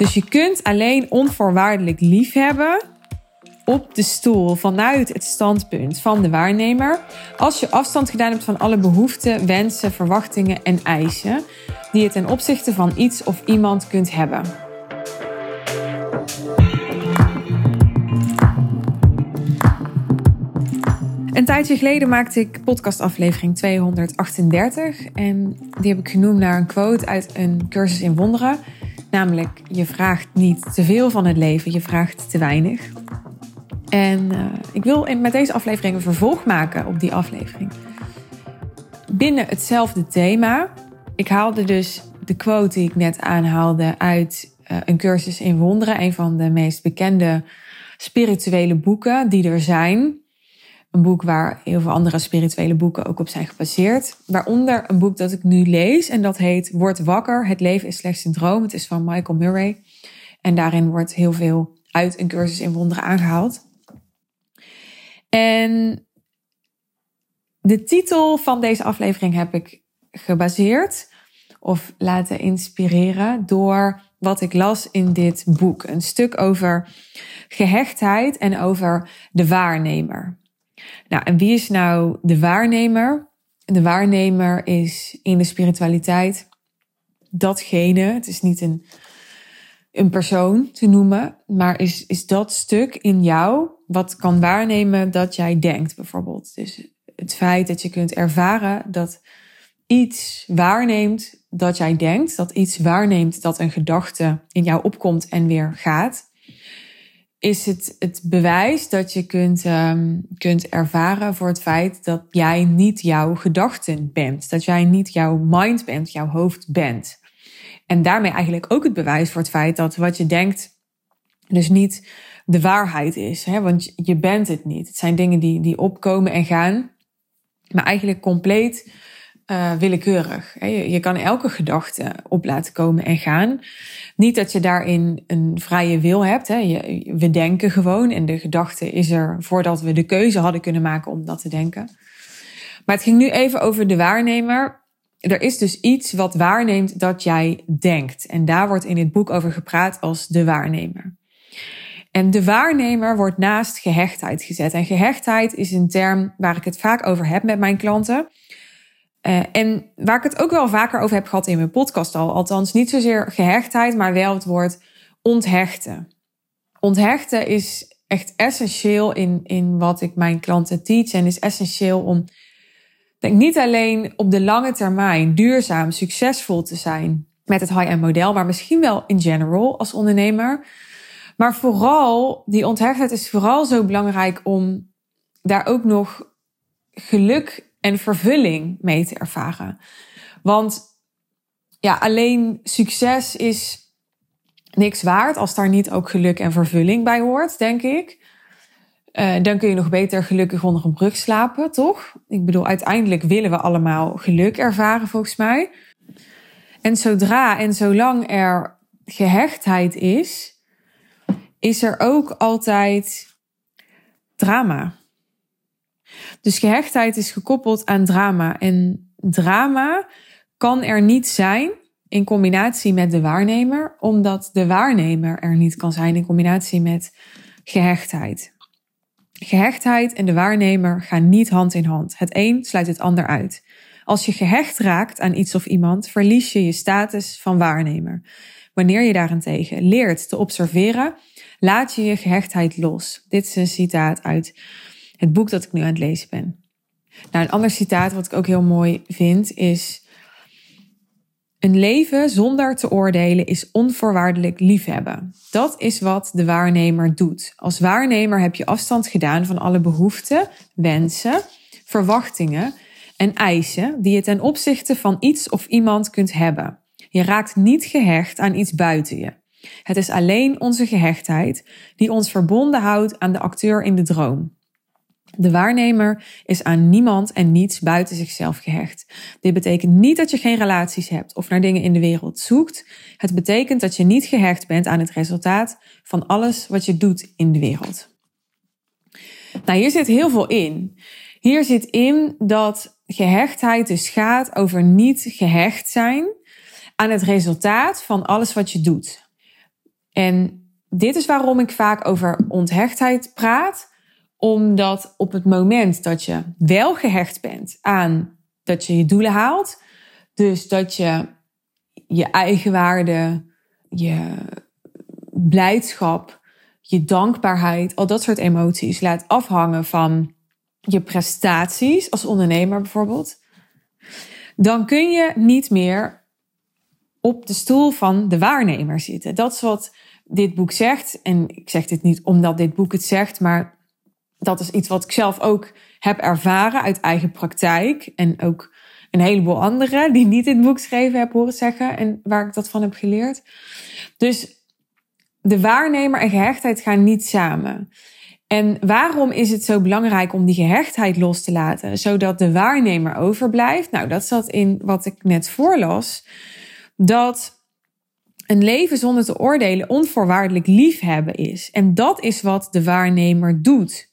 Dus je kunt alleen onvoorwaardelijk liefhebben op de stoel vanuit het standpunt van de waarnemer als je afstand gedaan hebt van alle behoeften, wensen, verwachtingen en eisen die je ten opzichte van iets of iemand kunt hebben. Een tijdje geleden maakte ik podcastaflevering 238 en die heb ik genoemd naar een quote uit een cursus in wonderen. Namelijk, je vraagt niet te veel van het leven, je vraagt te weinig. En uh, ik wil met deze aflevering een vervolg maken op die aflevering. Binnen hetzelfde thema. Ik haalde dus de quote die ik net aanhaalde uit uh, een cursus in wonderen. Een van de meest bekende spirituele boeken die er zijn. Een boek waar heel veel andere spirituele boeken ook op zijn gebaseerd. Waaronder een boek dat ik nu lees en dat heet Word wakker, het leven is slechts een droom. Het is van Michael Murray. En daarin wordt heel veel uit een cursus in wonderen aangehaald. En de titel van deze aflevering heb ik gebaseerd of laten inspireren door wat ik las in dit boek. Een stuk over gehechtheid en over de waarnemer. Nou, en wie is nou de waarnemer? De waarnemer is in de spiritualiteit datgene, het is niet een, een persoon te noemen, maar is, is dat stuk in jou wat kan waarnemen dat jij denkt, bijvoorbeeld. Dus het feit dat je kunt ervaren dat iets waarneemt dat jij denkt, dat iets waarneemt dat een gedachte in jou opkomt en weer gaat is het het bewijs dat je kunt, um, kunt ervaren voor het feit dat jij niet jouw gedachten bent. Dat jij niet jouw mind bent, jouw hoofd bent. En daarmee eigenlijk ook het bewijs voor het feit dat wat je denkt dus niet de waarheid is. Hè? Want je bent het niet. Het zijn dingen die, die opkomen en gaan, maar eigenlijk compleet uh, willekeurig. Je, je kan elke gedachte op laten komen en gaan. Niet dat je daarin een vrije wil hebt. Hè. We denken gewoon en de gedachte is er voordat we de keuze hadden kunnen maken om dat te denken. Maar het ging nu even over de waarnemer. Er is dus iets wat waarneemt dat jij denkt. En daar wordt in het boek over gepraat als de waarnemer. En de waarnemer wordt naast gehechtheid gezet. En gehechtheid is een term waar ik het vaak over heb met mijn klanten. Uh, en waar ik het ook wel vaker over heb gehad in mijn podcast al, althans niet zozeer gehechtheid, maar wel het woord onthechten. Onthechten is echt essentieel in, in wat ik mijn klanten teach en is essentieel om denk niet alleen op de lange termijn duurzaam, succesvol te zijn met het high-end model, maar misschien wel in general als ondernemer. Maar vooral, die onthechtheid is vooral zo belangrijk om daar ook nog geluk en vervulling mee te ervaren. Want ja, alleen succes is niks waard als daar niet ook geluk en vervulling bij hoort, denk ik. Uh, dan kun je nog beter gelukkig onder een brug slapen, toch? Ik bedoel, uiteindelijk willen we allemaal geluk ervaren, volgens mij. En zodra en zolang er gehechtheid is, is er ook altijd drama. Dus gehechtheid is gekoppeld aan drama. En drama kan er niet zijn in combinatie met de waarnemer, omdat de waarnemer er niet kan zijn in combinatie met gehechtheid. Gehechtheid en de waarnemer gaan niet hand in hand. Het een sluit het ander uit. Als je gehecht raakt aan iets of iemand, verlies je je status van waarnemer. Wanneer je daarentegen leert te observeren, laat je je gehechtheid los. Dit is een citaat uit het boek dat ik nu aan het lezen ben. Nou, een ander citaat wat ik ook heel mooi vind is: Een leven zonder te oordelen is onvoorwaardelijk liefhebben. Dat is wat de waarnemer doet. Als waarnemer heb je afstand gedaan van alle behoeften, wensen, verwachtingen en eisen die je ten opzichte van iets of iemand kunt hebben. Je raakt niet gehecht aan iets buiten je. Het is alleen onze gehechtheid die ons verbonden houdt aan de acteur in de droom. De waarnemer is aan niemand en niets buiten zichzelf gehecht. Dit betekent niet dat je geen relaties hebt of naar dingen in de wereld zoekt. Het betekent dat je niet gehecht bent aan het resultaat van alles wat je doet in de wereld. Nou, hier zit heel veel in. Hier zit in dat gehechtheid dus gaat over niet gehecht zijn aan het resultaat van alles wat je doet. En dit is waarom ik vaak over onthechtheid praat. Omdat op het moment dat je wel gehecht bent aan dat je je doelen haalt, dus dat je je eigenwaarde, je blijdschap, je dankbaarheid, al dat soort emoties laat afhangen van je prestaties als ondernemer bijvoorbeeld, dan kun je niet meer op de stoel van de waarnemer zitten. Dat is wat dit boek zegt. En ik zeg dit niet omdat dit boek het zegt, maar dat is iets wat ik zelf ook heb ervaren uit eigen praktijk. En ook een heleboel anderen die niet dit boek geschreven heb horen zeggen en waar ik dat van heb geleerd. Dus de waarnemer en gehechtheid gaan niet samen. En waarom is het zo belangrijk om die gehechtheid los te laten, zodat de waarnemer overblijft? Nou, dat zat in wat ik net voorlas. Dat een leven zonder te oordelen onvoorwaardelijk liefhebben is. En dat is wat de waarnemer doet.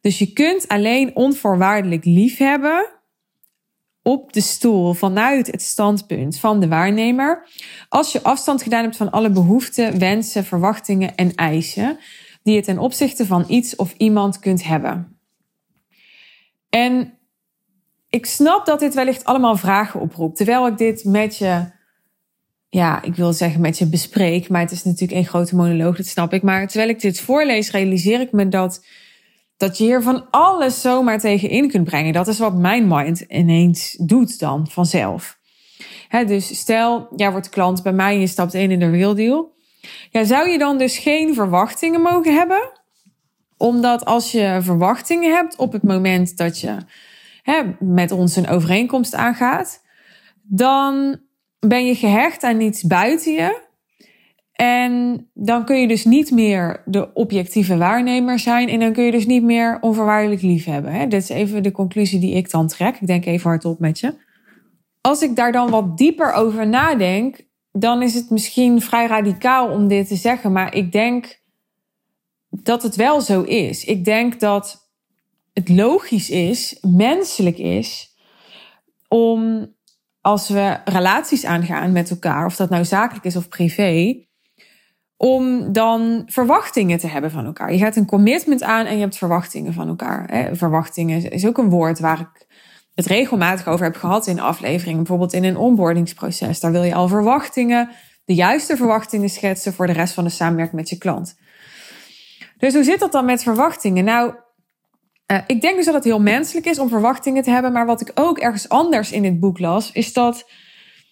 Dus je kunt alleen onvoorwaardelijk liefhebben op de stoel vanuit het standpunt van de waarnemer als je afstand gedaan hebt van alle behoeften, wensen, verwachtingen en eisen die je ten opzichte van iets of iemand kunt hebben. En ik snap dat dit wellicht allemaal vragen oproept. Terwijl ik dit met je, ja, ik wil zeggen met je bespreek, maar het is natuurlijk een grote monoloog, dat snap ik. Maar terwijl ik dit voorlees, realiseer ik me dat, dat je hier van alles zomaar tegenin kunt brengen. Dat is wat mijn mind ineens doet dan vanzelf. dus stel, jij wordt klant bij mij en je stapt in in de real deal. Ja, zou je dan dus geen verwachtingen mogen hebben? Omdat als je verwachtingen hebt op het moment dat je met ons een overeenkomst aangaat, dan ben je gehecht aan iets buiten je. En dan kun je dus niet meer de objectieve waarnemer zijn. En dan kun je dus niet meer onvoorwaardelijk lief hebben. Hè? Is even de conclusie die ik dan trek. Ik denk even hardop met je. Als ik daar dan wat dieper over nadenk, dan is het misschien vrij radicaal om dit te zeggen, maar ik denk dat het wel zo is. Ik denk dat het logisch is, menselijk is, om als we relaties aangaan met elkaar, of dat nou zakelijk is of privé, om dan verwachtingen te hebben van elkaar. Je gaat een commitment aan en je hebt verwachtingen van elkaar. Verwachtingen is ook een woord waar ik het regelmatig over heb gehad in afleveringen. Bijvoorbeeld in een onboardingsproces. Daar wil je al verwachtingen, de juiste verwachtingen schetsen voor de rest van de samenwerking met je klant. Dus hoe zit dat dan met verwachtingen? Nou, uh, ik denk dus dat het heel menselijk is om verwachtingen te hebben. Maar wat ik ook ergens anders in dit boek las, is dat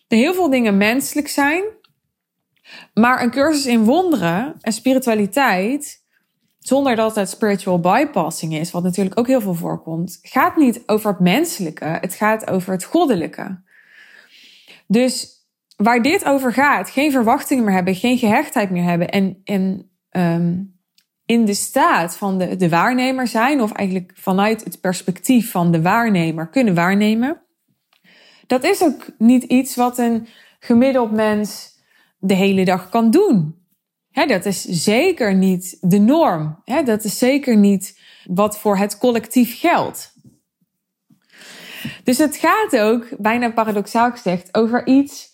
er heel veel dingen menselijk zijn. Maar een cursus in wonderen en spiritualiteit zonder dat het spiritual bypassing is, wat natuurlijk ook heel veel voorkomt, gaat niet over het menselijke, het gaat over het goddelijke. Dus waar dit over gaat, geen verwachtingen meer hebben, geen gehechtheid meer hebben en, um, in de staat van de, de waarnemer zijn, of eigenlijk vanuit het perspectief van de waarnemer kunnen waarnemen, dat is ook niet iets wat een gemiddeld mens de hele dag kan doen dat is zeker niet de norm. dat is zeker niet wat voor het collectief geldt. Dus het gaat ook, bijna paradoxaal gezegd, over iets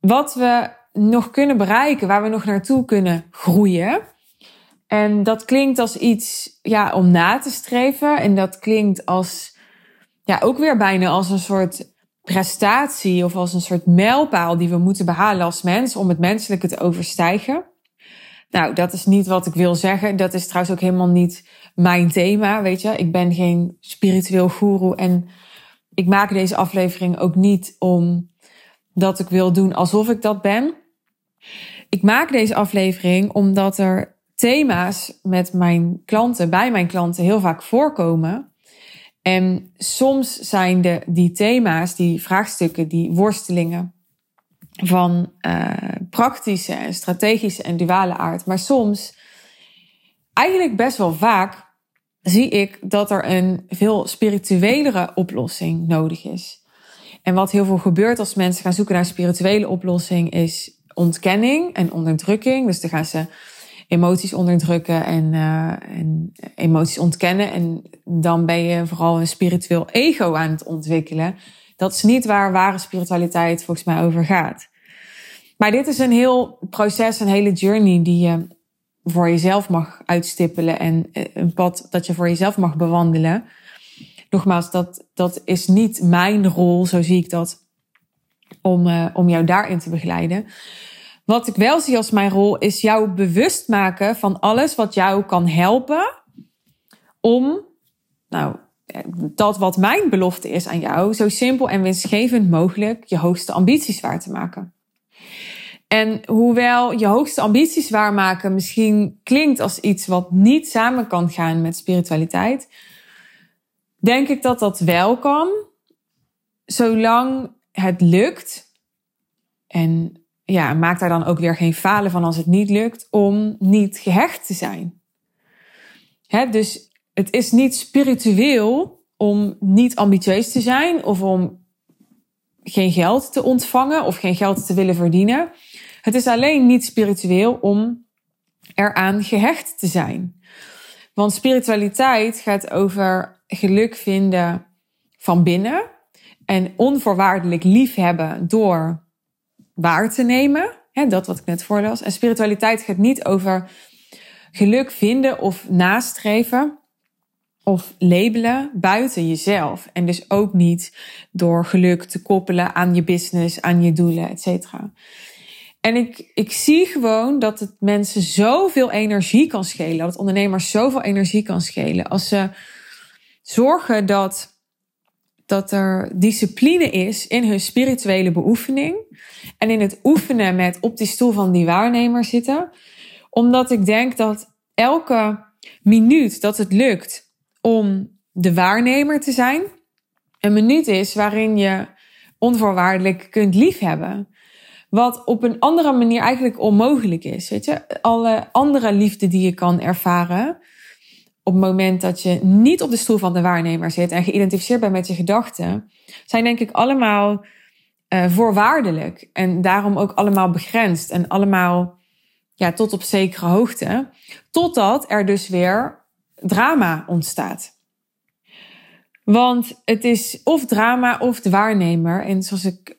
wat we nog kunnen bereiken, waar we nog naartoe kunnen groeien. En dat klinkt als iets ja, om na te streven. En dat klinkt als, ja, ook weer bijna als een soort prestatie of als een soort mijlpaal die we moeten behalen als mens om het menselijke te overstijgen. Nou, dat is niet wat ik wil zeggen. Dat is trouwens ook helemaal niet mijn thema, weet je. Ik ben geen spiritueel guru en ik maak deze aflevering ook niet om dat ik wil doen alsof ik dat ben. Ik maak deze aflevering omdat er thema's met mijn klanten, bij mijn klanten heel vaak voorkomen. En soms zijn de, die thema's, die vraagstukken, die worstelingen, van uh, praktische en strategische en duale aard. Maar soms, eigenlijk best wel vaak, zie ik dat er een veel spirituelere oplossing nodig is. En wat heel veel gebeurt als mensen gaan zoeken naar een spirituele oplossing, is ontkenning en onderdrukking. Dus dan gaan ze emoties onderdrukken en, uh, en emoties ontkennen. En dan ben je vooral een spiritueel ego aan het ontwikkelen. Dat is niet waar ware spiritualiteit volgens mij over gaat. Maar dit is een heel proces, een hele journey die je voor jezelf mag uitstippelen en eh, een pad dat je voor jezelf mag bewandelen. Nogmaals, dat, dat is niet mijn rol, zo zie ik dat, om, uh, om jou daarin te begeleiden. Wat ik wel zie als mijn rol is jou bewust maken van alles wat jou kan helpen om, nou, dat wat mijn belofte is aan jou, zo simpel en winstgevend mogelijk je hoogste ambities waar te maken. En hoewel je hoogste ambities waarmaken misschien klinkt als iets wat niet samen kan gaan met spiritualiteit, denk ik dat dat wel kan, zolang het lukt. En ja, maak daar dan ook weer geen falen van als het niet lukt, om niet gehecht te zijn. Hè, dus het is niet spiritueel om niet ambitieus te zijn of om geen geld te ontvangen of geen geld te willen verdienen. Het is alleen niet spiritueel om eraan gehecht te zijn. Want spiritualiteit gaat over geluk vinden van binnen en onvoorwaardelijk liefhebben door waar te nemen. Hè, dat wat ik net voorlas. En spiritualiteit gaat niet over geluk vinden of nastreven of labelen buiten jezelf. En dus ook niet door geluk te koppelen aan je business, aan je doelen, et cetera. En ik, ik zie gewoon dat het mensen zoveel energie kan schelen. Dat ondernemers zoveel energie kan schelen. Als ze zorgen dat, dat er discipline is in hun spirituele beoefening. En in het oefenen met op die stoel van die waarnemer zitten. Omdat ik denk dat elke minuut dat het lukt om de waarnemer te zijn. Een minuut is waarin je onvoorwaardelijk kunt liefhebben. Wat op een andere manier eigenlijk onmogelijk is. Weet je, alle andere liefde die je kan ervaren. Op het moment dat je niet op de stoel van de waarnemer zit en geïdentificeerd bent met je gedachten, zijn denk ik allemaal uh, voorwaardelijk. En daarom ook allemaal begrensd en allemaal ja, tot op zekere hoogte. Totdat er dus weer drama ontstaat. Want het is of drama of de waarnemer. En zoals ik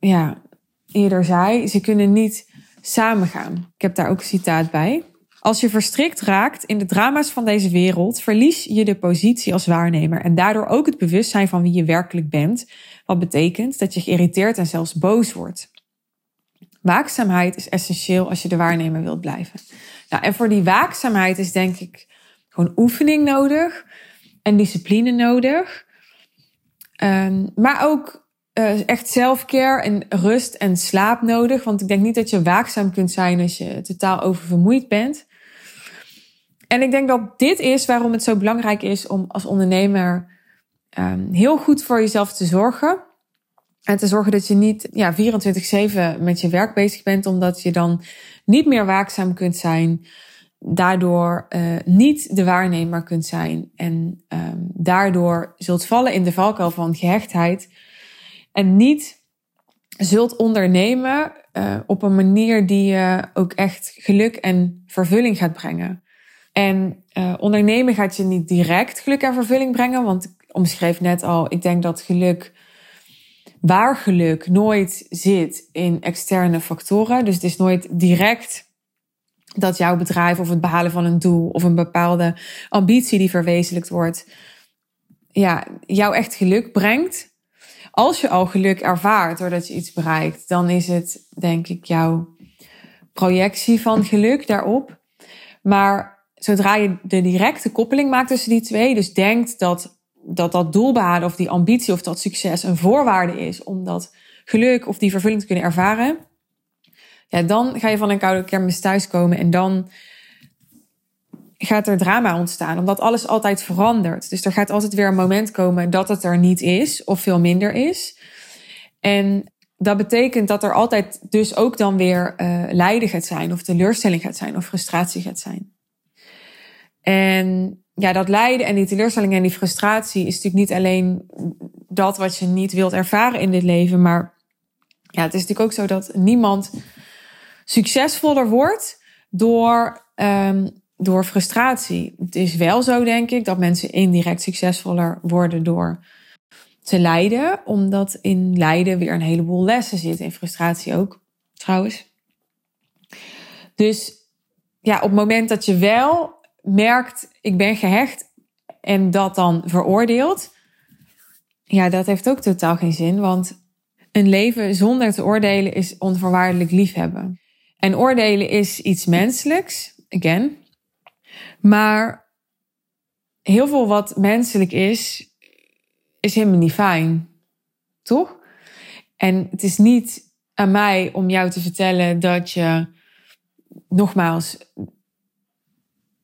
ja, eerder zei, ze kunnen niet samengaan. Ik heb daar ook een citaat bij. Als je verstrikt raakt in de drama's van deze wereld, verlies je de positie als waarnemer en daardoor ook het bewustzijn van wie je werkelijk bent, wat betekent dat je geïrriteerd en zelfs boos wordt. Waakzaamheid is essentieel als je de waarnemer wilt blijven. Nou, en voor die waakzaamheid is denk ik gewoon oefening nodig en discipline nodig. Um, maar ook uh, echt selfcare en rust en slaap nodig. Want ik denk niet dat je waakzaam kunt zijn als je totaal oververmoeid bent. En ik denk dat dit is waarom het zo belangrijk is om als ondernemer um, heel goed voor jezelf te zorgen. En te zorgen dat je niet ja, 24-7 met je werk bezig bent, omdat je dan niet meer waakzaam kunt zijn. Daardoor uh, niet de waarnemer kunt zijn. En um, daardoor zult vallen in de valkuil van gehechtheid en niet zult ondernemen uh, op een manier die je ook echt geluk en vervulling gaat brengen. En uh, ondernemen gaat je niet direct geluk en vervulling brengen, want omschreef net al, ik denk dat geluk, waar geluk nooit zit in externe factoren. Dus het is nooit direct dat jouw bedrijf of het behalen van een doel of een bepaalde ambitie die verwezenlijkt wordt, ja, jou echt geluk brengt als je al geluk ervaart doordat je iets bereikt, dan is het denk ik jouw projectie van geluk daarop. Maar zodra je de directe koppeling maakt tussen die twee, dus denkt dat dat, dat doel behalen of die ambitie of dat succes een voorwaarde is om dat geluk of die vervulling te kunnen ervaren, ja, dan ga je van een koude kermis thuiskomen en dan gaat er drama ontstaan, omdat alles altijd verandert. Dus er gaat altijd weer een moment komen dat het er niet is of veel minder is. En dat betekent dat er altijd dus ook dan weer uh, lijden gaat zijn, of teleurstelling gaat zijn, of frustratie gaat zijn. En ja, dat lijden en die teleurstelling en die frustratie is natuurlijk niet alleen dat wat je niet wilt ervaren in dit leven, maar ja, het is natuurlijk ook zo dat niemand succesvoller wordt door um, door frustratie. Het is wel zo, denk ik, dat mensen indirect succesvoller worden door te lijden, omdat in lijden weer een heleboel lessen zitten, in frustratie ook. trouwens. Dus ja, op het moment dat je wel merkt, ik ben gehecht en dat dan veroordeelt, ja, dat heeft ook totaal geen zin, want een leven zonder te oordelen is onvoorwaardelijk liefhebben. En oordelen is iets menselijks, again. Maar heel veel wat menselijk is, is helemaal niet fijn. Toch? En het is niet aan mij om jou te vertellen dat je, nogmaals,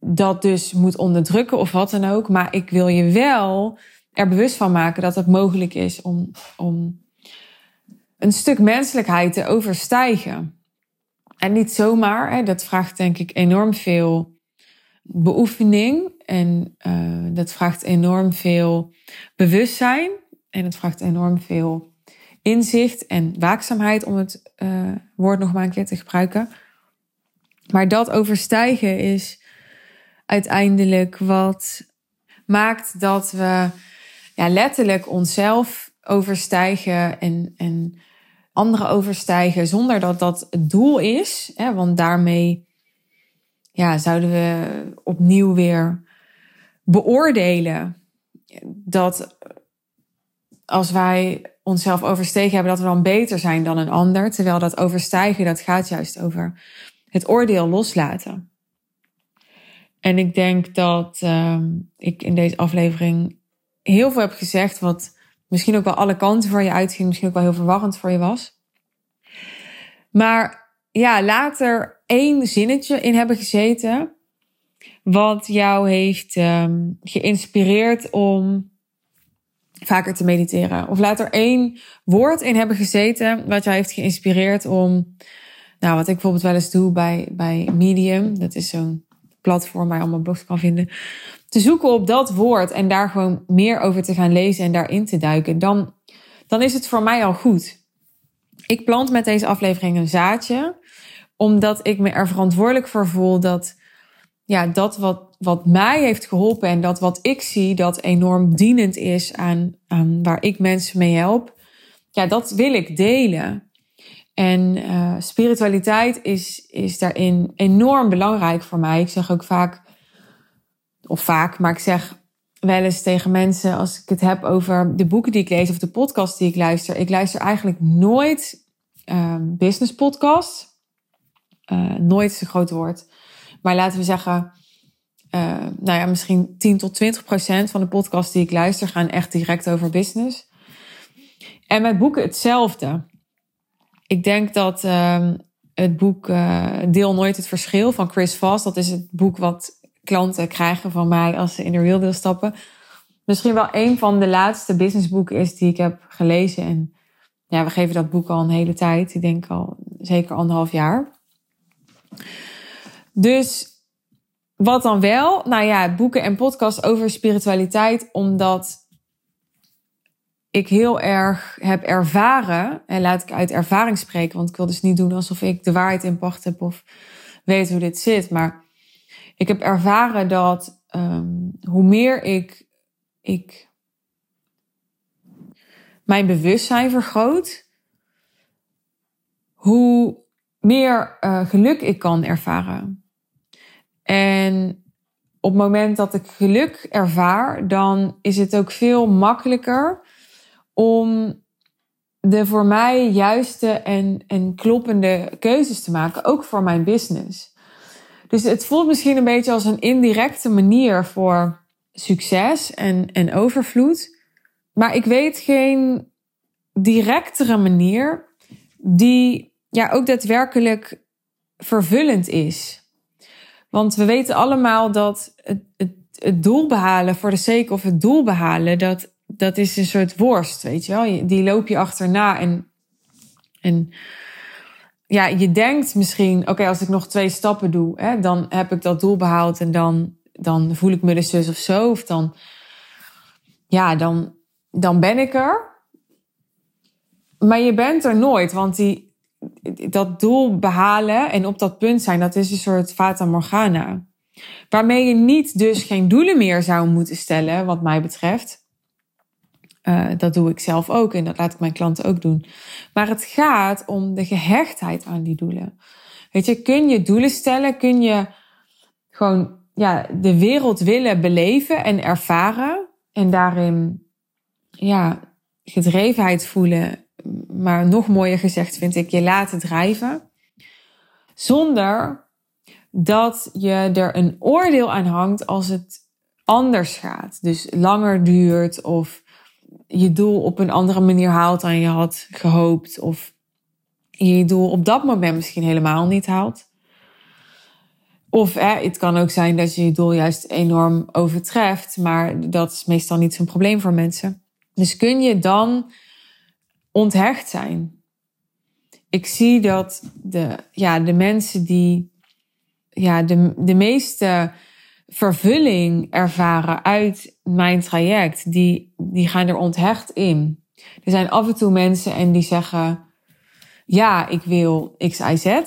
dat dus moet onderdrukken of wat dan ook. Maar ik wil je wel er bewust van maken dat het mogelijk is om, om een stuk menselijkheid te overstijgen. En niet zomaar, hè, dat vraagt denk ik enorm veel beoefening. En uh, dat vraagt enorm veel bewustzijn. En het vraagt enorm veel inzicht en waakzaamheid, om het uh, woord nog maar een keer te gebruiken. Maar dat overstijgen is uiteindelijk wat maakt dat we ja, letterlijk onszelf overstijgen en, en anderen overstijgen zonder dat dat het doel is. Hè, want daarmee ja, zouden we opnieuw weer beoordelen dat als wij onszelf overstegen hebben, dat we dan beter zijn dan een ander. Terwijl dat overstijgen, dat gaat juist over het oordeel loslaten. En ik denk dat uh, ik in deze aflevering heel veel heb gezegd wat misschien ook wel alle kanten voor je uitging, misschien ook wel heel verwarrend voor je was. Maar ja, laat er één zinnetje in hebben gezeten wat jou heeft um, geïnspireerd om vaker te mediteren. Of laat er één woord in hebben gezeten wat jou heeft geïnspireerd om, nou wat ik bijvoorbeeld wel eens doe bij, bij Medium, dat is zo'n platform waar je allemaal blogs kan vinden, te zoeken op dat woord en daar gewoon meer over te gaan lezen en daarin te duiken, dan, dan is het voor mij al goed. Ik plant met deze aflevering een zaadje, omdat ik me er verantwoordelijk voor voel dat ja, dat wat, wat mij heeft geholpen en dat wat ik zie dat enorm dienend is aan, aan waar ik mensen mee help, ja, dat wil ik delen. En uh, spiritualiteit is, is daarin enorm belangrijk voor mij. Ik zeg ook vaak, of vaak, maar ik zeg wel eens tegen mensen als ik het heb over de boeken die ik lees of de podcast die ik luister. Ik luister eigenlijk nooit uh, business podcasts. Uh, nooit is een groot woord. Maar laten we zeggen, uh, nou ja, misschien 10 tot 20 procent van de podcasts die ik luister gaan echt direct over business. En met boeken hetzelfde. Ik denk dat uh, het boek uh, Deel Nooit het Verschil van Chris Voss, dat is het boek wat klanten krijgen van mij als ze in de real stappen. Misschien wel een van de laatste businessboeken is die ik heb gelezen. En ja, we geven dat boek al een hele tijd. Ik denk al zeker anderhalf jaar. Dus wat dan wel? Nou ja, boeken en podcasts over spiritualiteit, omdat ik heel erg heb ervaren, en laat ik uit ervaring spreken, want ik wil dus niet doen alsof ik de waarheid in pacht heb of weet hoe dit zit, maar ik heb ervaren dat um, hoe meer ik, ik mijn bewustzijn vergroot, hoe meer uh, geluk ik kan ervaren. En op het moment dat ik geluk ervaar, dan is het ook veel makkelijker om de voor mij juiste en, en kloppende keuzes te maken, ook voor mijn business. Dus het voelt misschien een beetje als een indirecte manier voor succes en, en overvloed. Maar ik weet geen directere manier die ja, ook daadwerkelijk vervullend is. Want we weten allemaal dat het, het, het doel behalen voor de sake of het doel behalen, dat, dat is een soort worst, weet je wel. Die loop je achterna en, en ja, je denkt misschien, oké, als ik nog twee stappen doe, hè, dan heb ik dat doel behaald en dan, dan voel ik me de zus of zo. Of dan, ja, dan, dan ben ik er. Maar je bent er nooit, want die, dat doel behalen en op dat punt zijn, dat is een soort fata morgana. Waarmee je niet dus geen doelen meer zou moeten stellen, wat mij betreft. Uh, dat doe ik zelf ook en dat laat ik mijn klanten ook doen. Maar het gaat om de gehechtheid aan die doelen. Weet je, kun je doelen stellen? Kun je gewoon ja, de wereld willen beleven en ervaren? En daarin ja, gedrevenheid voelen. Maar nog mooier gezegd vind ik je laten drijven. Zonder dat je er een oordeel aan hangt als het anders gaat. Dus langer duurt of je doel op een andere manier haalt dan je had gehoopt. Of je je doel op dat moment misschien helemaal niet haalt. Of hè, het kan ook zijn dat je je doel juist enorm overtreft, maar dat is meestal niet zo'n probleem voor mensen. Dus kun je dan onthecht zijn? Ik zie dat de, ja, de mensen die ja, de, de meeste vervulling ervaren uit mijn traject, die, die gaan er onthecht in. Er zijn af en toe mensen en die zeggen, ja, ik wil X, Y, Z.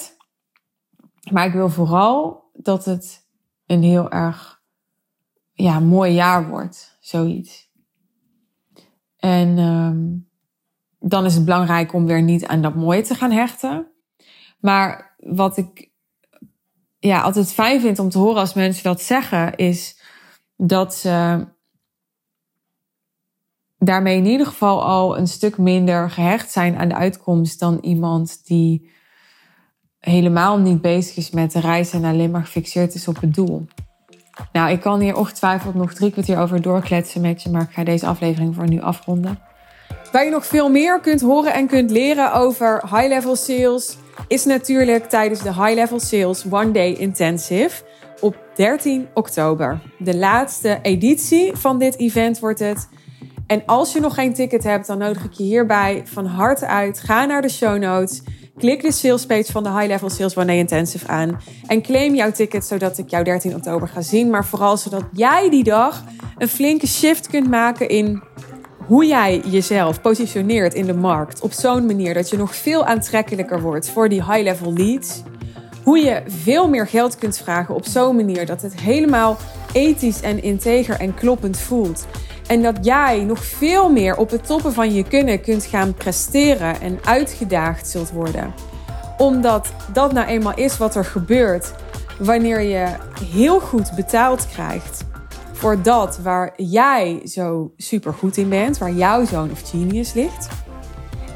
Maar ik wil vooral dat het een heel erg ja, mooi jaar wordt. Zoiets. En um, dan is het belangrijk om weer niet aan dat mooie te gaan hechten. Maar wat ik ja, altijd fijn vind om te horen als mensen dat zeggen, is dat ze daarmee in ieder geval al een stuk minder gehecht zijn aan de uitkomst dan iemand die helemaal niet bezig is met de reis en alleen maar gefixeerd is op het doel. Nou, ik kan hier ongetwijfeld nog drie kwartier over doorkletsen met je, maar ik ga deze aflevering voor nu afronden. Waar je nog veel meer kunt horen en kunt leren over high-level sales, is natuurlijk tijdens de high-level sales One Day Intensive op 13 oktober. De laatste editie van dit event wordt het. En als je nog geen ticket hebt, dan nodig ik je hierbij van harte uit. Ga naar de show notes. Klik de sales page van de High Level Sales One Day Intensive aan. En claim jouw ticket zodat ik jou 13 oktober ga zien. Maar vooral zodat jij die dag een flinke shift kunt maken in hoe jij jezelf positioneert in de markt. Op zo'n manier dat je nog veel aantrekkelijker wordt voor die high level leads. Hoe je veel meer geld kunt vragen op zo'n manier dat het helemaal ethisch en integer en kloppend voelt. En dat jij nog veel meer op het toppen van je kunnen kunt gaan presteren en uitgedaagd zult worden. Omdat dat nou eenmaal is wat er gebeurt wanneer je heel goed betaald krijgt voor dat waar jij zo super goed in bent, waar jouw zoon of genius ligt.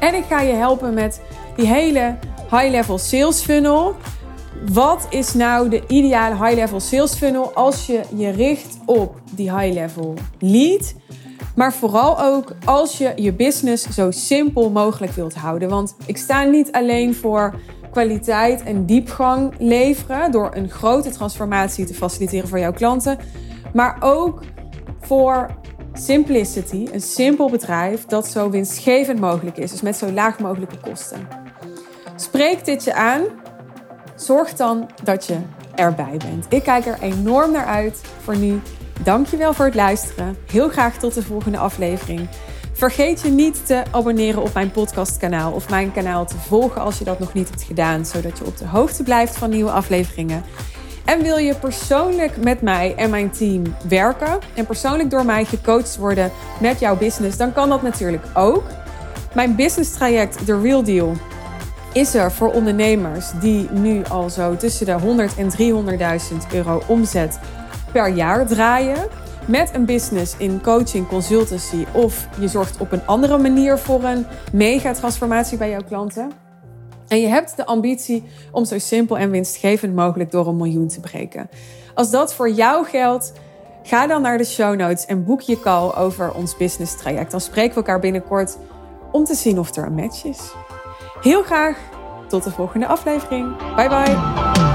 En ik ga je helpen met die hele high-level sales funnel. Wat is nou de ideale high-level sales funnel als je je richt op die high-level lead? Maar vooral ook als je je business zo simpel mogelijk wilt houden. Want ik sta niet alleen voor kwaliteit en diepgang leveren door een grote transformatie te faciliteren voor jouw klanten, maar ook voor simplicity, een simpel bedrijf dat zo winstgevend mogelijk is, dus met zo laag mogelijke kosten. Spreek dit je aan. Zorg dan dat je erbij bent. Ik kijk er enorm naar uit. Voor nu, dankjewel voor het luisteren. Heel graag tot de volgende aflevering. Vergeet je niet te abonneren op mijn podcastkanaal of mijn kanaal te volgen als je dat nog niet hebt gedaan, zodat je op de hoogte blijft van nieuwe afleveringen. En wil je persoonlijk met mij en mijn team werken en persoonlijk door mij gecoacht worden met jouw business, dan kan dat natuurlijk ook. Mijn business traject, The Real Deal, is er voor ondernemers die nu al zo tussen de 100 en 300.000 euro omzet per jaar draaien. Met een business in coaching, consultancy of je zorgt op een andere manier voor een mega transformatie bij jouw klanten. En je hebt de ambitie om zo simpel en winstgevend mogelijk door een miljoen te breken. Als dat voor jou geldt, ga dan naar de show notes en boek je call over ons business traject. Dan spreken we elkaar binnenkort om te zien of er een match is. Heel graag tot de volgende aflevering. Bye bye.